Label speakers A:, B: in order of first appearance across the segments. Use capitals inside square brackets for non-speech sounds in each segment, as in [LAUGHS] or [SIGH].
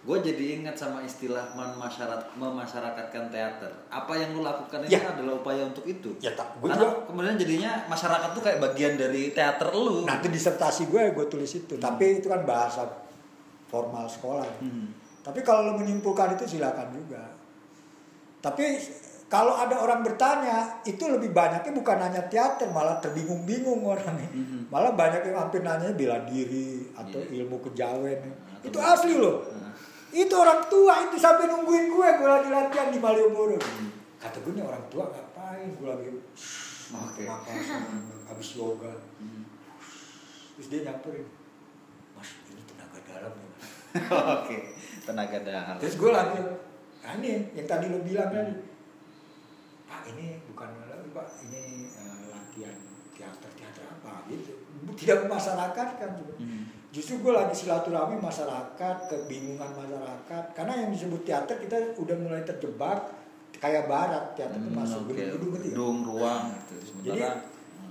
A: gue jadi ingat sama istilah memasyarat memasyarakatkan teater apa yang lu lakukan ini
B: Ya.
A: adalah upaya untuk itu
B: Ya, tak- gua
A: karena
B: juga-
A: kemudian jadinya masyarakat tuh kayak bagian dari teater lu
B: Nah itu disertasi gue gue tulis itu. Tapi itu kan bahasa formal sekolah.
A: Hmm.
B: Tapi kalau lo menyimpulkan itu silakan juga. Tapi kalau ada orang bertanya itu lebih banyaknya bukan hanya teater malah terbingung-bingung orang
A: Mhm.
B: Malah banyak yang hampir nanya bela diri atau
A: Iya.
B: ilmu kejawen.
A: Atau-
B: itu asli loh. Itu orang tua itu sampai nungguin gue gue lagi latihan di Malioboro. Kata gue nih orang tua ngapain? Gue lagi
A: Oke.
B: napas habis yoga.
A: Hmm.
B: Terus dia nyamperin. Mas ini tenaga dalam ya. Mas."
A: oke tenaga dalam
B: Terus gue lagi, ini yang tadi lo bilang tadi. Pak ini bukan pak, ini eh, latihan teater teater apa gitu. Tidak memasyarakatkan juga.
A: Hmm.
B: Justru gue lagi silaturahmi masyarakat, kebingungan masyarakat. Karena yang disebut teater kita udah mulai terjebak kayak barat teater
A: Hmm,
B: masuk
A: oke.
B: gedung-gedung gitu ya.
A: gedung ruang gitu
B: Jadi
A: sementara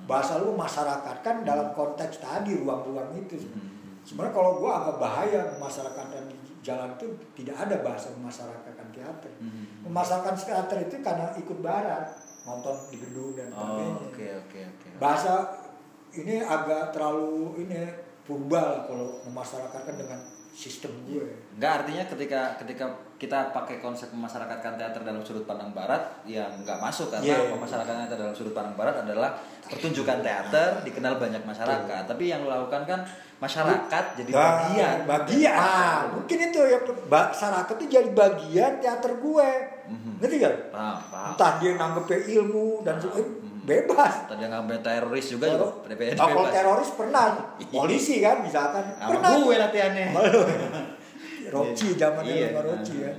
B: bahasa lu masyarakat kan dalam konteks tadi ruang-ruang itu.
A: Hmm.
B: Sebenarnya kalau gue agak bahaya memasyarakatkan di jalan itu tidak ada bahasa memasyarakatkan teater.
A: Hmm.
B: Memasyarakatkan teater itu karena ikut barat, nonton di gedung dan
A: oh
B: sebagainya.
A: oke oke oke
B: Bahasa ini agak terlalu ini purba lah kalau memasyarakatkan dengan sistem gue.
A: Enggak artinya ketika ketika kita pakai konsep memasyarakatkan teater dalam sudut pandang barat ya nggak masuk karena
B: Iya.
A: memasyarakatkan teater dalam sudut pandang barat adalah pertunjukan teater dikenal banyak masyarakat tapi yang lo lakukan kan masyarakat jadi
B: Nah,
A: bagian
B: bagian. Ah, mungkin itu ya masyarakat itu jadi bagian teater gue.
A: Mhm.
B: Ngerti gak?
A: paham paham
B: Entah dia nanggepnya ilmu dan
A: Mhm.
B: Bebas.
A: tadi yang ngambil teroris juga juga
B: Kalau
A: PDPD
B: oh, kalau
A: bebas
B: teroris pernah, polisi kan misalkan
A: sama
B: pernah.
A: gue latihannya [LAUGHS]
B: Roci zaman
A: Iya.
B: dulu Roci ya.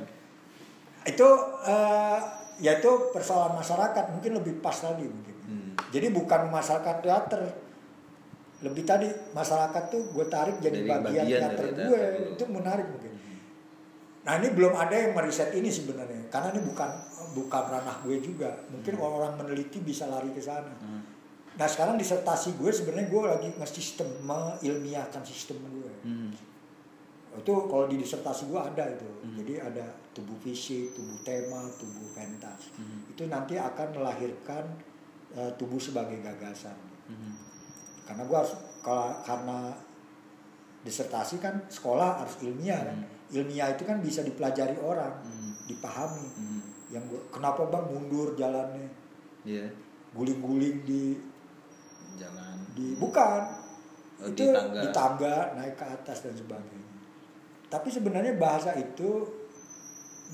B: Itu eh, ya itu persoalan masyarakat mungkin lebih pas tadi mungkin.
A: Hmm.
B: Jadi bukan masyarakat teater. Lebih tadi masyarakat tuh gue tarik jadi
A: Jadi
B: bagian,
A: bagian
B: teater gue. Itu menarik mungkin. Nah ini belum ada yang meriset ini sebenarnya karena ini bukan bukan ranah gue juga. Mungkin orang meneliti bisa lari ke sana.
A: Hmm.
B: Nah sekarang disertasi gue sebenarnya gue lagi nge-sistem mengilmiahkan sistem gue.
A: Hmm.
B: Itu kalau di disertasi gue ada itu.
A: Hmm.
B: Jadi ada tubuh fisik, tubuh tema, tubuh pentas.
A: Hmm.
B: Itu nanti akan melahirkan eh, tubuh sebagai gagasan.
A: Hmm.
B: Karena gue harus kalau karena disertasi kan sekolah harus ilmiah kan. Ilmiah itu kan bisa dipelajari orang,
A: Hmm.
B: dipahami.
A: Hmm.
B: Yang gua, kenapa bang mundur jalannya,
A: Iya
B: guling-guling di
A: jalan
B: di bukan
A: Oh,
B: itu
A: di tangga.
B: di tangga naik ke atas dan sebagainya. Tapi sebenarnya bahasa itu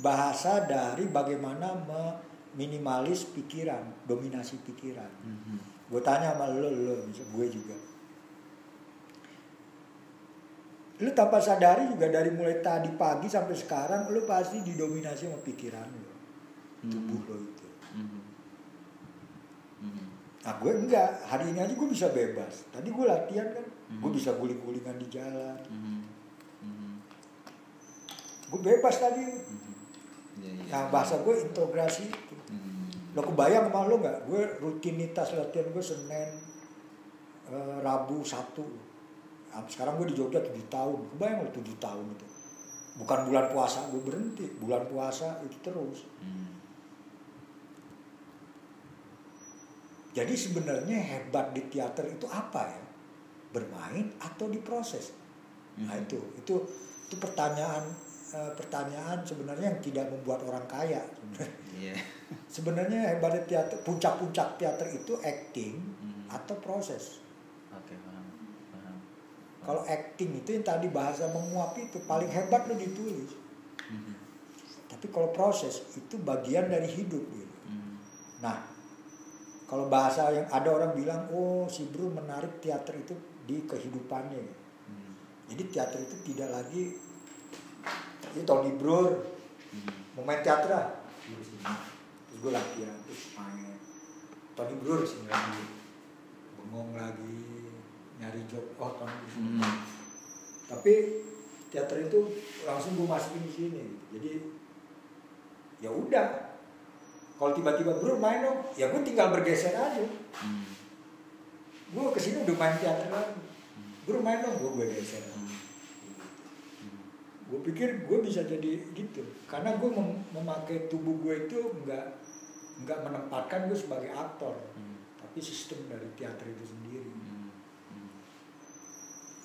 B: bahasa dari bagaimana meminimalis pikiran, dominasi pikiran.
A: Hmm.
B: Gue tanya sama lo, lo, gue juga. Lu tanpa sadari juga dari mulai tadi pagi sampai sekarang lu pasti didominasi sama pikiran lo. Tubuh lo itu.
A: Hmm. Hmm.
B: Nah gue enggak, hari ini aja gue bisa bebas. Tadi gue latihan kan, gue
A: Mhm.
B: bisa guling-gulingan di jalan.
A: Hmm. Hmm.
B: Gue bebas tadi.
A: Hmm. Iya, iya.
B: Nah bahasa gue integrasi itu.
A: Hmm.
B: Lo kebayang sama lo nggak? Gue rutinitas latihan gue Senin, eh, Rabu, Sabtu. Nah, sekarang gue di Jogja 7 tahun. Kebayang lo 7 tahun itu. Bukan bulan puasa gue berhenti. Bulan puasa itu terus.
A: Hmm.
B: Jadi sebenarnya hebat di teater itu apa ya? Bermain atau diproses? Nah
A: Mhm.
B: itu itu itu pertanyaan eh, pertanyaan sebenarnya yang tidak membuat orang kaya. [LAUGHS] sebenarnya.
A: Iya.
B: Sebenarnya hebatnya teater puncak-puncak teater itu acting
A: Mhm.
B: atau proses.
A: Paham.
B: Kalau acting itu yang tadi bahasa menguap itu paling hebat lo ditulis.
A: Mhm.
B: Tapi kalau proses itu bagian dari hidup gitu.
A: Mhm.
B: Nah, kalau bahasa yang ada orang bilang, oh si Bro menarik teater itu di kehidupannya.
A: Mhm.
B: Jadi teater itu tidak lagi itu Tony Bro
A: Mhm.
B: mau main teater ah. Sini. Terus gue latihan, terus main. Tony Bro sini lagi, bengong lagi, nyari job. Oh sini.
A: Mhm.
B: Tapi teater itu langsung gue masukin di sini. Jadi ya udah. Kalau tiba-tiba bro main dong, ya gue tinggal bergeser aja.
A: Mhm.
B: Gue ke sini udah main teater lagi. Bro main dong, gue gue geser.
A: Mhm.
B: gue pikir gue bisa jadi gitu karena gue mem- memakai tubuh gue itu nggak nggak menempatkan gue sebagai aktor
A: Hmm.
B: tapi sistem dari teater itu sendiri